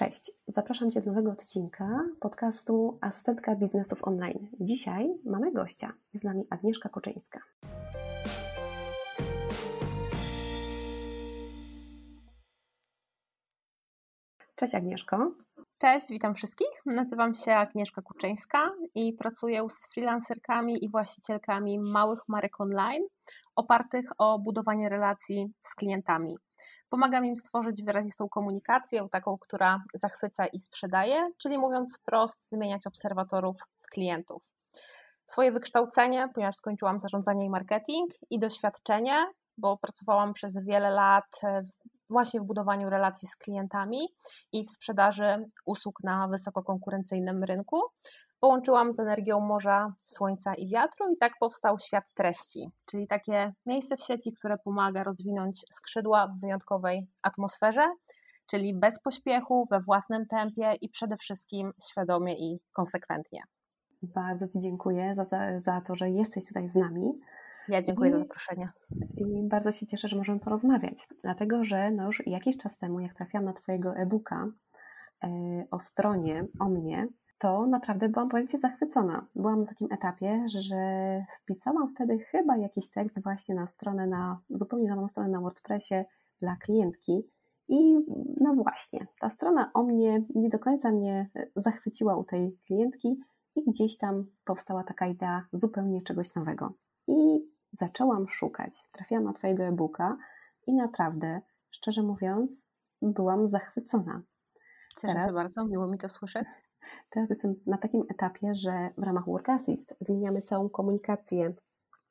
Cześć, zapraszam Cię do nowego odcinka podcastu Asystentka Biznesów Online. Dzisiaj mamy gościa, jest z nami Agnieszka Koczyńska. Cześć Agnieszko. Cześć, witam wszystkich. Nazywam się Agnieszka Kuczyńska i pracuję z freelancerkami i właścicielkami małych marek online opartych o budowanie relacji z klientami. Pomagam im stworzyć wyrazistą komunikację, taką, która zachwyca i sprzedaje, czyli mówiąc wprost, zmieniać obserwatorów w klientów. Swoje wykształcenie, ponieważ skończyłam zarządzanie i marketing, i doświadczenie, bo pracowałam przez wiele lat właśnie w budowaniu relacji z klientami i w sprzedaży usług na wysoko konkurencyjnym rynku. Połączyłam z energią morza, słońca i wiatru, i tak powstał świat treści, czyli takie miejsce w sieci, które pomaga rozwinąć skrzydła w wyjątkowej atmosferze, czyli bez pośpiechu, we własnym tempie i przede wszystkim świadomie i konsekwentnie. Bardzo Ci dziękuję za, za to, że jesteś tutaj z nami. Ja dziękuję I, za zaproszenie. I bardzo się cieszę, że możemy porozmawiać, dlatego że no już jakiś czas temu, jak trafiłam na Twojego e-booka e, o stronie, o mnie, to naprawdę byłam, powiem Ci, zachwycona. Byłam na takim etapie, że wpisałam wtedy chyba jakiś tekst właśnie na stronę, na zupełnie nową stronę na WordPressie dla klientki. I no właśnie, ta strona o mnie nie do końca mnie zachwyciła u tej klientki i gdzieś tam powstała taka idea zupełnie czegoś nowego. I zaczęłam szukać. Trafiłam na Twojego e-booka i naprawdę, szczerze mówiąc, byłam zachwycona. Cieszę Teraz, się bardzo, miło mi to słyszeć. Teraz jestem na takim etapie, że w ramach Work Assist zmieniamy całą komunikację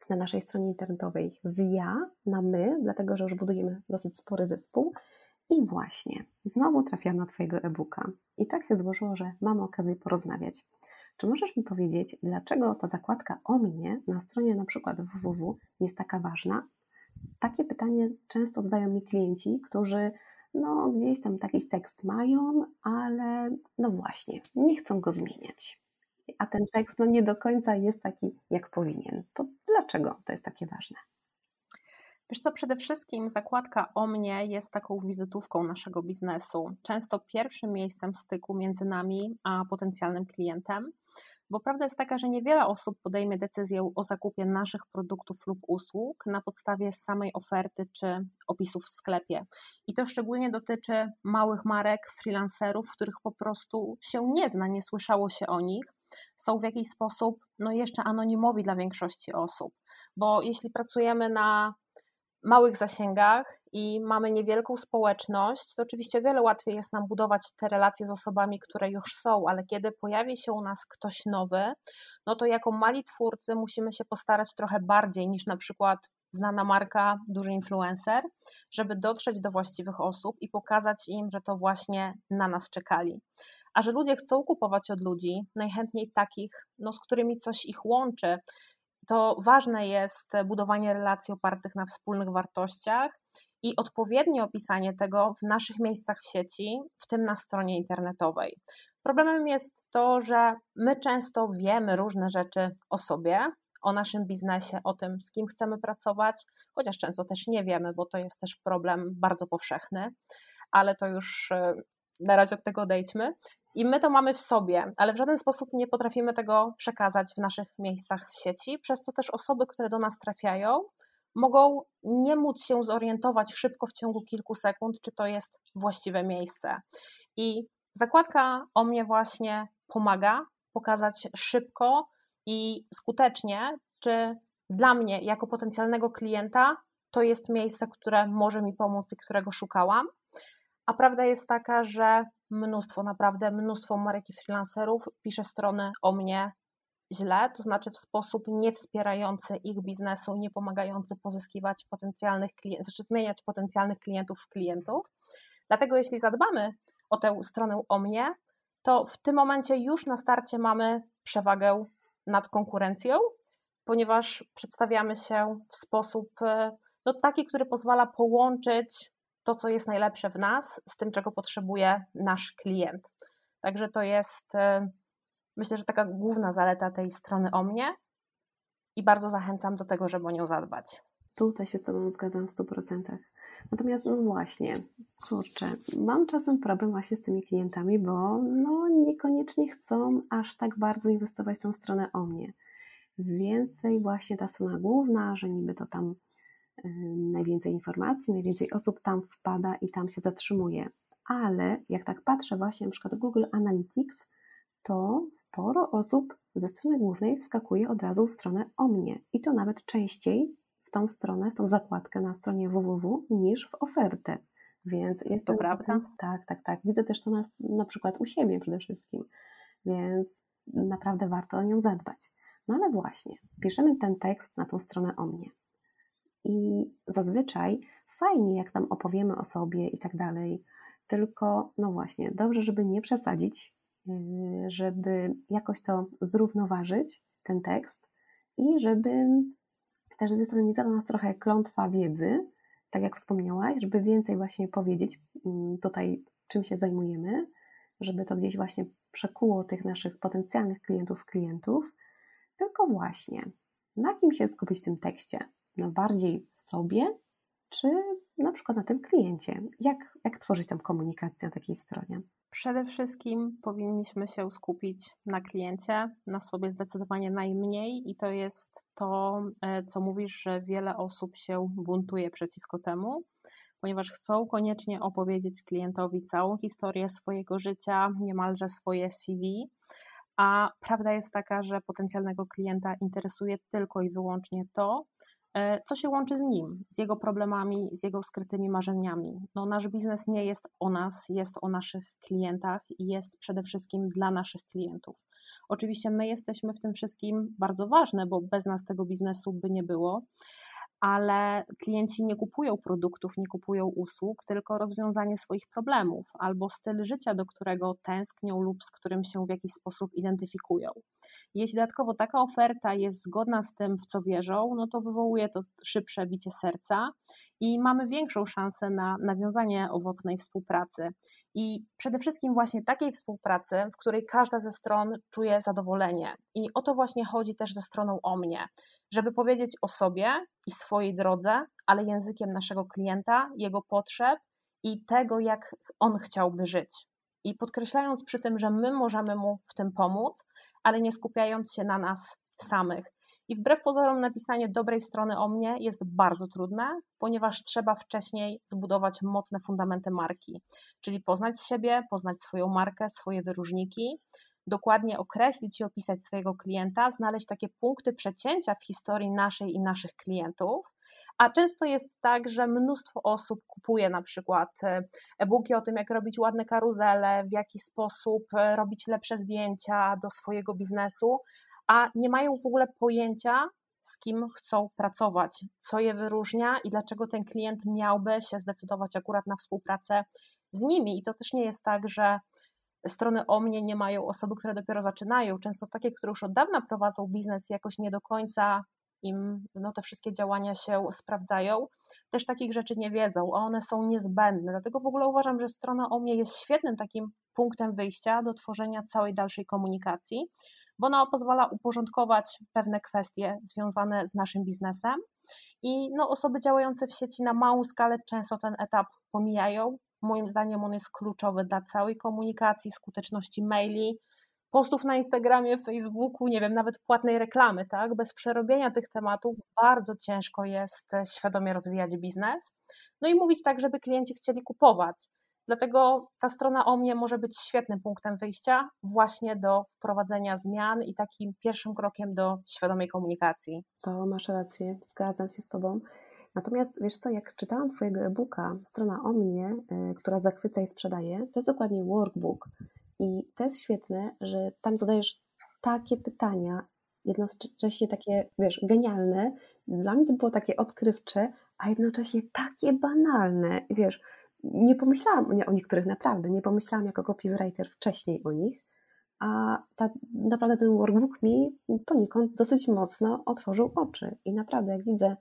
na naszej stronie internetowej z ja na my, dlatego że już budujemy dosyć spory zespół. I właśnie, znowu trafiłam na Twojego e-booka. I tak się złożyło, że mamy okazję porozmawiać. Czy możesz mi powiedzieć, dlaczego ta zakładka o mnie na stronie na przykład www jest taka ważna? Takie pytanie często zadają mi klienci, którzy no gdzieś tam taki tekst mają, ale no właśnie, nie chcą go zmieniać. A ten tekst no nie do końca jest taki, jak powinien. To dlaczego to jest takie ważne? Wiesz co, przede wszystkim zakładka o mnie jest taką wizytówką naszego biznesu, często pierwszym miejscem styku między nami a potencjalnym klientem, bo prawda jest taka, że niewiele osób podejmie decyzję o zakupie naszych produktów lub usług na podstawie samej oferty czy opisów w sklepie. I to szczególnie dotyczy małych marek, freelancerów, których po prostu się nie zna, nie słyszało się o nich. Są w jakiś sposób no jeszcze anonimowi dla większości osób, bo jeśli pracujemy na małych zasięgach i mamy niewielką społeczność, to oczywiście wiele łatwiej jest nam budować te relacje z osobami, które już są, ale kiedy pojawi się u nas ktoś nowy, no to jako mali twórcy musimy się postarać trochę bardziej niż na przykład znana marka, duży influencer, żeby dotrzeć do właściwych osób i pokazać im, że to właśnie na nas czekali. A że ludzie chcą kupować od ludzi, najchętniej takich, no, z którymi coś ich łączy, to ważne jest budowanie relacji opartych na wspólnych wartościach i odpowiednie opisanie tego w naszych miejscach w sieci, w tym na stronie internetowej. Problemem jest to, że my często wiemy różne rzeczy o sobie, o naszym biznesie, o tym, z kim chcemy pracować, chociaż często też nie wiemy, bo to jest też problem bardzo powszechny, ale to już e, na razie od tego odejdźmy. I my to mamy w sobie, ale w żaden sposób nie potrafimy tego przekazać w naszych miejscach w sieci, przez co też osoby, które do nas trafiają, mogą nie móc się zorientować szybko w ciągu kilku sekund, czy to jest właściwe miejsce. I zakładka o mnie właśnie pomaga pokazać szybko i skutecznie, czy dla mnie, jako potencjalnego klienta, to jest miejsce, które może mi pomóc i którego szukałam. A prawda jest taka, że mnóstwo, naprawdę mnóstwo marek i freelancerów pisze strony o mnie źle, to znaczy w sposób nie wspierający ich biznesu, nie pomagający pozyskiwać potencjalnych klientów, znaczy zmieniać potencjalnych klientów w klientów. Dlatego jeśli zadbamy o tę stronę o mnie, to w tym momencie już na starcie mamy przewagę nad konkurencją, ponieważ przedstawiamy się w sposób no, taki, który pozwala połączyć to, co jest najlepsze w nas, z tym, czego potrzebuje nasz klient. Także to jest, e, myślę, że taka główna zaleta tej strony o mnie i bardzo zachęcam do tego, żeby o nią zadbać. Tutaj się z Tobą zgadzam w 100%. Natomiast no właśnie, kurczę, mam czasem problem właśnie z tymi klientami, bo no niekoniecznie chcą aż tak bardzo inwestować w tą stronę o mnie. Więcej właśnie ta strona główna, że niby to tam najwięcej informacji, najwięcej osób tam wpada i tam się zatrzymuje. Ale jak tak patrzę właśnie na przykład Google Analytics, to sporo osób ze strony głównej skakuje od razu w stronę o mnie i to nawet częściej w tą stronę, w tą zakładkę na stronie www niż w ofertę. Więc jest to prawda. tak, tak, tak. Widzę też to na, na przykład u siebie przede wszystkim. Więc naprawdę warto o nią zadbać. No ale właśnie, piszemy ten tekst na tą stronę o mnie. I zazwyczaj fajnie, jak tam opowiemy o sobie i tak dalej, tylko no właśnie, dobrze, żeby nie przesadzić, yy, żeby jakoś to zrównoważyć, ten tekst. I żeby też ze strony nie za nas trochę klątwa wiedzy, tak jak wspomniałaś, żeby więcej właśnie powiedzieć mm, tutaj, czym się zajmujemy, żeby to gdzieś właśnie przekuło tych naszych potencjalnych klientów, klientów, tylko właśnie na kim się skupić w tym tekście? Bardziej sobie, czy na przykład na tym kliencie? Jak, jak tworzyć tam komunikację na takiej stronie? Przede wszystkim powinniśmy się skupić na kliencie, na sobie zdecydowanie najmniej, i to jest to, e, co mówisz, że wiele osób się buntuje przeciwko temu, ponieważ chcą koniecznie opowiedzieć klientowi całą historię swojego życia, niemalże swoje CV. A prawda jest taka, że potencjalnego klienta interesuje tylko i wyłącznie to, co się łączy z nim, z jego problemami, z jego skrytymi marzeniami. No, nasz biznes nie jest o nas, jest o naszych klientach i jest przede wszystkim dla naszych klientów. Oczywiście my jesteśmy w tym wszystkim bardzo ważne, bo bez nas tego biznesu by nie było, ale klienci nie kupują produktów, nie kupują usług, tylko rozwiązanie swoich problemów albo styl życia, do którego tęsknią lub z którym się w jakiś sposób identyfikują. Jeśli dodatkowo taka oferta jest zgodna z tym, w co wierzą, no to wywołuje to szybsze bicie serca i mamy większą szansę na nawiązanie owocnej współpracy. I przede wszystkim właśnie takiej współpracy, w której każda ze stron czuje zadowolenie. I o to właśnie chodzi też ze stroną o mnie, żeby powiedzieć o sobie i swojej drodze, ale językiem naszego klienta, jego potrzeb i tego, jak on chciałby żyć. I podkreślając przy tym, że my możemy mu w tym pomóc, ale nie skupiając się na nas samych. I wbrew pozorom napisanie dobrej strony o mnie jest bardzo trudne, ponieważ trzeba wcześniej zbudować mocne fundamenty marki, czyli poznać siebie, poznać swoją markę, swoje wyróżniki, dokładnie określić i opisać swojego klienta, znaleźć takie punkty przecięcia w historii naszej i naszych klientów. A często jest tak, że mnóstwo osób kupuje na przykład e, e-booki o tym, jak robić ładne karuzele, w jaki sposób e, robić lepsze zdjęcia do swojego biznesu, a nie mają w ogóle pojęcia, z kim chcą pracować, co je wyróżnia i dlaczego ten klient miałby się zdecydować akurat na współpracę z nimi. I to też nie jest tak, że strony o mnie nie mają osoby, które dopiero zaczynają. Często takie, które już od dawna prowadzą biznes i jakoś nie do końca im no, te wszystkie działania się sprawdzają, też takich rzeczy nie wiedzą, a one są niezbędne. Dlatego w ogóle uważam, że strona o mnie jest świetnym takim punktem wyjścia do tworzenia całej dalszej komunikacji, bo ona pozwala uporządkować pewne kwestie związane z naszym biznesem. I no, osoby działające w sieci na małą skalę często ten etap pomijają. Moim zdaniem on jest kluczowy dla całej komunikacji, skuteczności maili, postów na Instagramie, Facebooku, nie wiem, nawet płatnej reklamy, tak? Bez przerobienia tych tematów bardzo ciężko jest świadomie rozwijać biznes. No i mówić tak, żeby klienci chcieli kupować. Dlatego ta strona o mnie może być świetnym punktem wyjścia właśnie do wprowadzenia zmian i takim pierwszym krokiem do świadomej komunikacji. To masz rację, zgadzam się z Tobą. Natomiast wiesz co, jak czytałam Twojego e-booka, strona o mnie, yy, która zachwyca i sprzedaje, to jest dokładnie workbook. I to jest świetne, że tam zadajesz takie pytania, jednocześnie takie, wiesz, genialne. Dla mnie to było takie odkrywcze, a jednocześnie takie banalne. Wiesz, nie pomyślałam o niektórych naprawdę, nie pomyślałam jako copywriter wcześniej o nich, a ta, naprawdę ten workbook mi poniekąd dosyć mocno otworzył oczy. I naprawdę, jak widzę, y,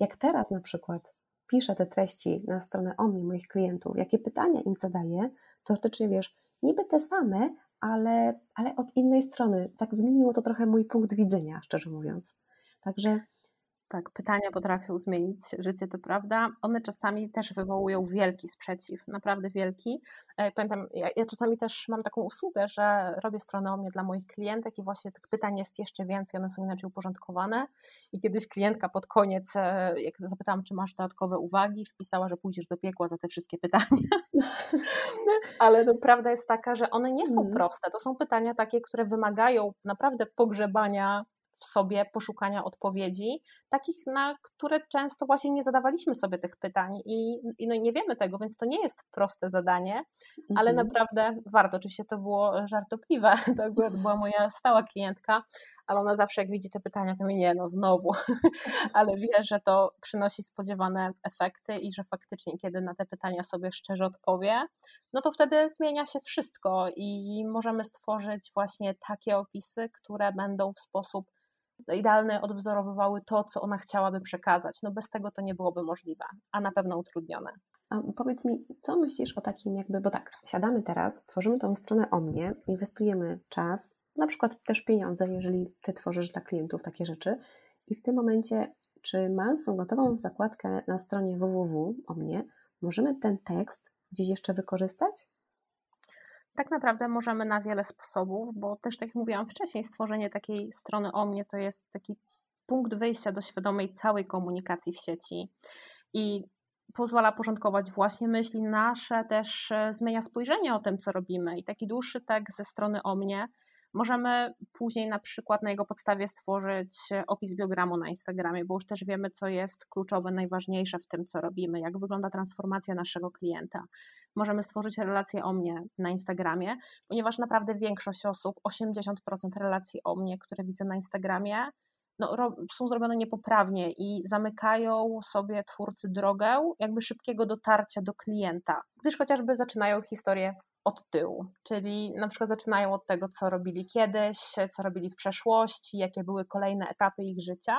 jak teraz na przykład piszę te treści na stronę o mnie, moich klientów, jakie pytania im zadaję, to faktycznie wiesz, niby te same, ale, ale od innej strony. Tak zmieniło to trochę mój punkt widzenia, szczerze mówiąc. Także Tak, pytania potrafią zmienić życie, to prawda. One czasami też wywołują wielki sprzeciw, naprawdę wielki. E, pamiętam, ja, ja, czasami też mam taką usługę, że robię stronę o mnie dla moich klientek i właśnie tych pytań jest jeszcze więcej, one są inaczej uporządkowane. I kiedyś klientka pod koniec, e, jak zapytałam, czy masz dodatkowe uwagi, wpisała, że pójdziesz do piekła za te wszystkie pytania. Ale no, prawda jest taka, że one nie są mm. proste. To są pytania takie, które wymagają naprawdę pogrzebania w sobie poszukania odpowiedzi, takich, na które często właśnie nie zadawaliśmy sobie tych pytań i, i no nie wiemy tego, więc to nie jest proste zadanie, mhm. ale naprawdę warto. Oczywiście to było żartobliwe, to była moja stała klientka, ale ona zawsze jak widzi te pytania, to mi nie, no znowu, ale wie, że to przynosi spodziewane efekty i że faktycznie, kiedy na te pytania sobie szczerze odpowie, no to wtedy zmienia się wszystko i możemy stworzyć właśnie takie opisy, które będą w sposób idealne odwzorowywały to, co ona chciałaby przekazać. No bez tego to nie byłoby możliwe, a na pewno utrudnione. A powiedz mi, co myślisz o takim jakby, bo tak, siadamy teraz, tworzymy tą stronę o mnie, inwestujemy czas, na przykład też pieniądze, jeżeli Ty tworzysz dla klientów takie rzeczy i w tym momencie, czy mając tą gotową zakładkę na stronie www o mnie, możemy ten tekst gdzieś jeszcze wykorzystać? Tak naprawdę możemy na wiele sposobów, bo też tak jak mówiłam wcześniej, stworzenie takiej strony o mnie to jest taki punkt wyjścia do świadomej całej komunikacji w sieci i pozwala porządkować właśnie myśli nasze, też e, zmienia spojrzenie o tym, co robimy. I taki dłuższy tekst ze strony o mnie Możemy później na przykład na jego podstawie stworzyć opis biogramu na Instagramie, bo już też wiemy, co jest kluczowe, najważniejsze w tym, co robimy, jak wygląda transformacja naszego klienta. Możemy stworzyć relacje o mnie na Instagramie, ponieważ naprawdę większość osób, 80% relacji o mnie, które widzę na Instagramie, no, są zrobione niepoprawnie i zamykają sobie twórcy drogę jakby szybkiego dotarcia do klienta, gdyż chociażby zaczynają historię od tyłu, czyli na przykład zaczynają od tego, co robili kiedyś, co robili w przeszłości, jakie były kolejne etapy ich życia.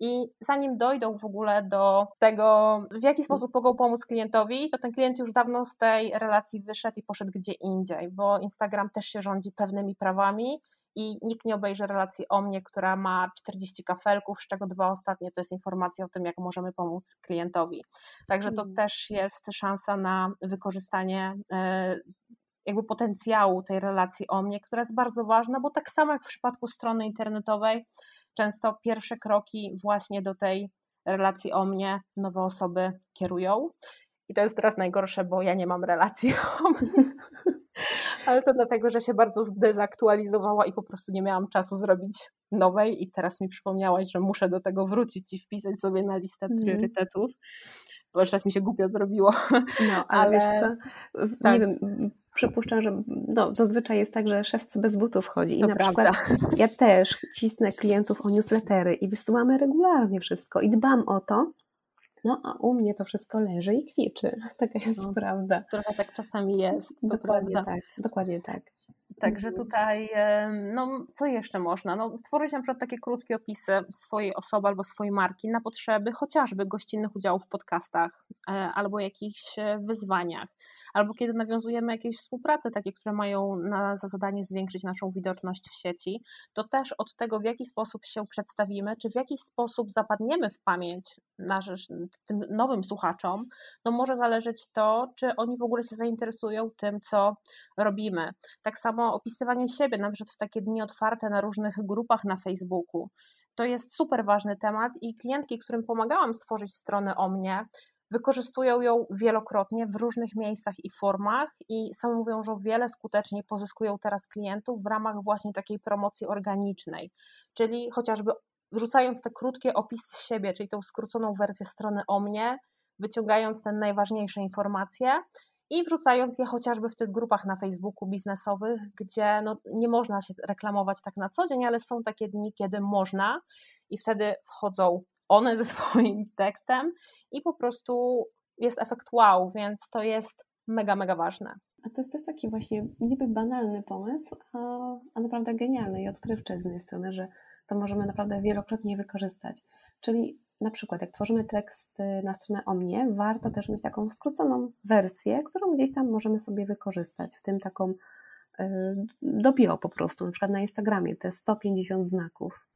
I zanim dojdą w ogóle do tego, w jaki sposób mogą pomóc klientowi, to ten klient już dawno z tej relacji wyszedł i poszedł gdzie indziej, bo Instagram też się rządzi pewnymi prawami i nikt nie obejrzy relacji o mnie, która ma 40 kafelków, z czego dwa ostatnie to jest informacja o tym, jak możemy pomóc klientowi. Także to mm. też jest szansa na wykorzystanie e, jakby potencjału tej relacji o mnie, która jest bardzo ważna, bo tak samo jak w przypadku strony internetowej, często pierwsze kroki właśnie do tej relacji o mnie nowe osoby kierują. I to jest teraz najgorsze, bo ja nie mam relacji o mnie. Ale to dlatego, że się bardzo zdezaktualizowała i po prostu nie miałam czasu zrobić nowej i teraz mi przypomniałaś, że muszę do tego wrócić i wpisać sobie na listę mhm. priorytetów. Bo już raz mi się głupio zrobiło. No, ale, ale... wiesz co, tak. nie wiem, przypuszczam, że no, zazwyczaj jest tak, że szewc bez butów chodzi. I to na prawda. przykład ja też cisnę klientów o newslettery i wysyłamy regularnie wszystko i dbam o to, no a u mnie to wszystko leży i kwiczy. Taka jest no, prawda. Trochę tak czasami jest. dokładnie prawda. tak, dokładnie tak. Także mhm. tutaj, no co jeszcze można? No, tworzyć na przykład takie krótkie opisy swojej osoby albo swojej marki na potrzeby chociażby gościnnych udziałów w podcastach e, albo jakichś e, wyzwaniach, albo kiedy nawiązujemy jakieś współprace takie, które mają na, za zadanie zwiększyć naszą widoczność w sieci, to też od tego, w jaki sposób się przedstawimy, czy w jaki sposób zapadniemy w pamięć nasz, tym nowym słuchaczom, no może zależeć to, czy oni w ogóle się zainteresują tym, co robimy. Tak samo opisywanie siebie, na przykład w takie dni otwarte na różnych grupach na Facebooku. To jest super ważny temat i klientki, którym pomagałam stworzyć stronę o mnie, wykorzystują ją wielokrotnie w różnych miejscach i formach i same mówią, że wiele skuteczniej pozyskują teraz klientów w ramach właśnie takiej promocji organicznej, czyli chociażby wrzucając te krótkie opisy siebie, czyli tą skróconą wersję strony o mnie, wyciągając te najważniejsze informacje i wrzucając je chociażby w tych grupach na Facebooku biznesowych, gdzie no, nie można się reklamować tak na co dzień, ale są takie dni, kiedy można i wtedy wchodzą one ze swoim tekstem i po prostu jest efekt wow, więc to jest mega, mega ważne. A to jest też taki właśnie niby banalny pomysł, a, a naprawdę genialny i odkrywczy z jednej strony, że to możemy naprawdę wielokrotnie wykorzystać. Czyli na przykład jak tworzymy tekst na stronę o mnie, warto też mieć taką skróconą wersję, którą gdzieś tam możemy sobie wykorzystać, w tym taką y, do bio po prostu, na przykład na Instagramie, te 150 znaków.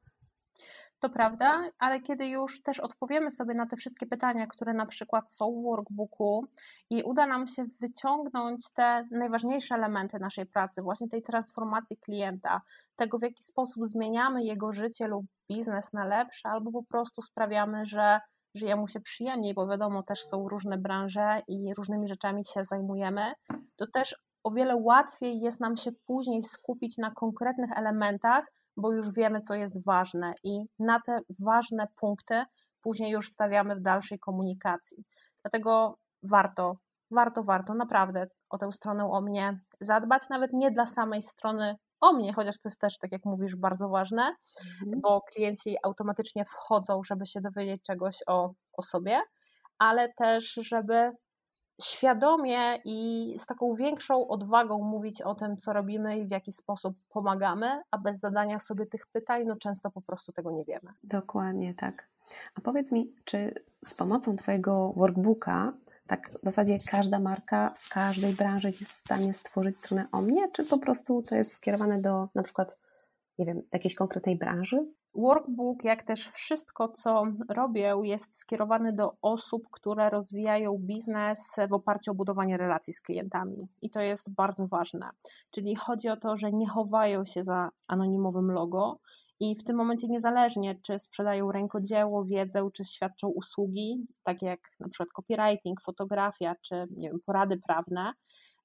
To prawda, ale kiedy już też odpowiemy sobie na te wszystkie pytania, które na przykład są w workbooku i uda nam się wyciągnąć te najważniejsze elementy naszej pracy, właśnie tej transformacji klienta, tego w jaki sposób zmieniamy jego życie lub biznes na lepsze, albo po prostu sprawiamy, że żyje mu się przyjemniej, bo wiadomo, też są różne branże i różnymi rzeczami się zajmujemy, to też o wiele łatwiej jest nam się później skupić na konkretnych elementach, bo już wiemy, co jest ważne i na te ważne punkty później już stawiamy w dalszej komunikacji. Dlatego warto, warto, warto naprawdę o tę stronę o mnie zadbać, nawet nie dla samej strony o mnie, chociaż to jest też, tak jak mówisz, bardzo ważne, mhm. bo klienci automatycznie wchodzą, żeby się dowiedzieć czegoś o, o sobie, ale też, żeby świadomie i z taką większą odwagą mówić o tym, co robimy i w jaki sposób pomagamy, a bez zadania sobie tych pytań, no często po prostu tego nie wiemy. Dokładnie tak. A powiedz mi, czy z pomocą Twojego workbooka, tak w zasadzie każda marka w każdej branży jest w stanie stworzyć stronę o mnie, czy po prostu to jest skierowane do na przykład, nie wiem, jakiejś konkretnej branży? Workbook, jak też wszystko, co robię, jest skierowany do osób, które rozwijają biznes w oparciu o budowanie relacji z klientami. I to jest bardzo ważne. Czyli chodzi o to, że nie chowają się za anonimowym logo i w tym momencie niezależnie, czy sprzedają rękodzieło, wiedzę, czy świadczą usługi, takie jak na przykład copywriting, fotografia, czy nie wiem, porady prawne,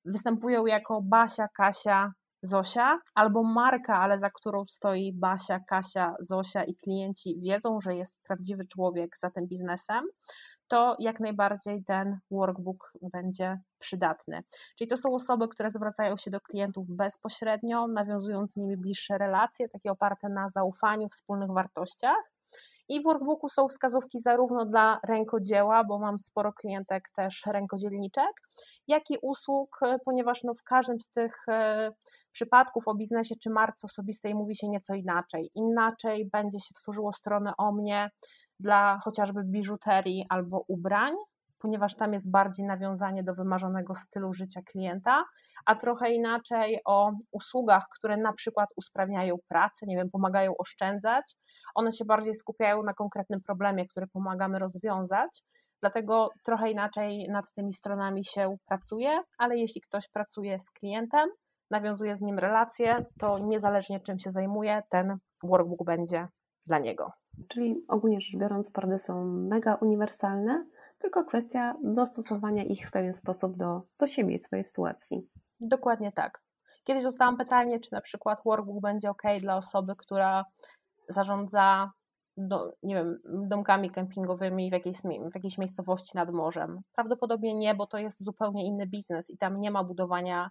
występują jako Basia, Kasia, Zosia, albo marka, ale za którą stoi Basia, Kasia, Zosia i klienci wiedzą, że jest prawdziwy człowiek za tym biznesem, to jak najbardziej ten workbook będzie przydatny. Czyli to są osoby, które zwracają się do klientów bezpośrednio, nawiązując z nimi bliższe relacje, takie oparte na zaufaniu, wspólnych wartościach. I w workbooku są wskazówki zarówno dla rękodzieła, bo mam sporo klientek też rękodzielniczek, jak i usług, e, ponieważ no w każdym z tych e, przypadków o biznesie czy marce osobistej mówi się nieco inaczej. Inaczej będzie się tworzyło stronę o mnie dla chociażby biżuterii albo ubrań, ponieważ tam jest bardziej nawiązanie do wymarzonego stylu życia klienta, a trochę inaczej o usługach, które na przykład usprawniają pracę, nie wiem, pomagają oszczędzać. One się bardziej skupiają na konkretnym problemie, który pomagamy rozwiązać. Dlatego trochę inaczej nad tymi stronami się pracuje, ale jeśli ktoś pracuje z klientem, nawiązuje z nim relacje, to niezależnie czym się zajmuje, ten workbook będzie dla niego. Czyli ogólnie rzecz biorąc, porady są mega uniwersalne, tylko kwestia dostosowania ich w pewien sposób do, do siebie i swojej sytuacji. Dokładnie tak. Kiedyś dostałam pytanie, czy na przykład workbook będzie ok dla osoby, która zarządza do, nie wiem, domkami kempingowymi w jakiejś, w jakiejś miejscowości nad morzem. Prawdopodobnie nie, bo to jest zupełnie inny biznes i tam nie ma budowania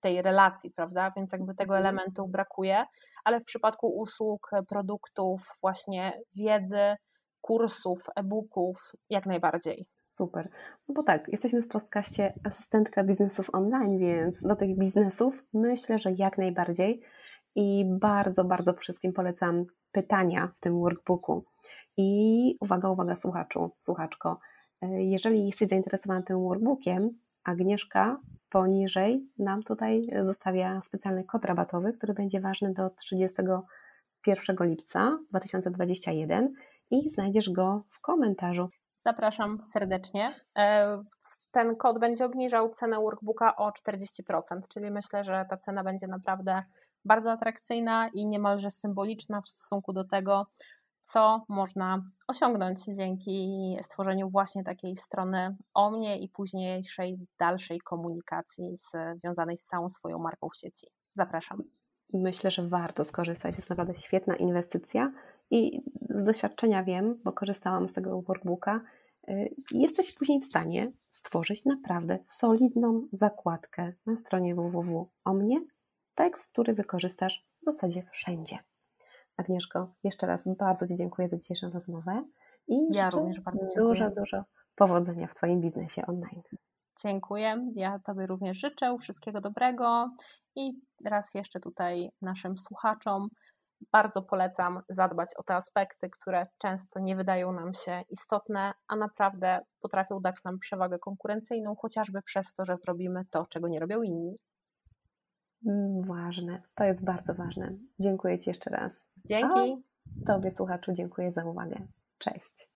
tej relacji, prawda? Więc jakby tego mhm. elementu brakuje, ale w przypadku usług, produktów, właśnie wiedzy, kursów, e-booków, jak najbardziej. Super. No bo tak, jesteśmy w podcaście Asystentka Biznesów Online, więc do tych biznesów myślę, że jak najbardziej i bardzo, bardzo wszystkim polecam pytania w tym workbooku. I uwaga, uwaga, słuchaczu, słuchaczko, e, jeżeli jesteś zainteresowany tym workbookiem, Agnieszka poniżej nam tutaj zostawia specjalny kod rabatowy, który będzie ważny do 31 lipca 2021 i znajdziesz go w komentarzu. Zapraszam serdecznie. E, ten kod będzie obniżał cenę workbooka o 40%, czyli myślę, że ta cena będzie naprawdę bardzo atrakcyjna i niemalże symboliczna w stosunku do tego, co można osiągnąć dzięki stworzeniu właśnie takiej strony o mnie i późniejszej dalszej komunikacji związanej z całą swoją marką w sieci. Zapraszam. Myślę, że warto skorzystać. Jest naprawdę świetna inwestycja i z doświadczenia wiem, bo korzystałam z tego workbooka, y, jesteś później w stanie stworzyć naprawdę solidną zakładkę na stronie www o mnie, tekst, który wykorzystasz w zasadzie wszędzie. Agnieszko, jeszcze raz bardzo Ci dziękuję za dzisiejszą rozmowę i ja również bardzo dziękuję. dużo, dużo powodzenia w Twoim biznesie online. Dziękuję. Ja Tobie również życzę wszystkiego dobrego i raz jeszcze tutaj naszym słuchaczom bardzo polecam zadbać o te aspekty, które często nie wydają nam się istotne, a naprawdę potrafią dać nam przewagę konkurencyjną, chociażby przez to, że zrobimy to, czego nie robią inni. Mm, ważne, to jest bardzo ważne. Dziękuję Ci jeszcze raz. Dzięki. Tobie, słuchaczu, dziękuję za uwagę. Cześć.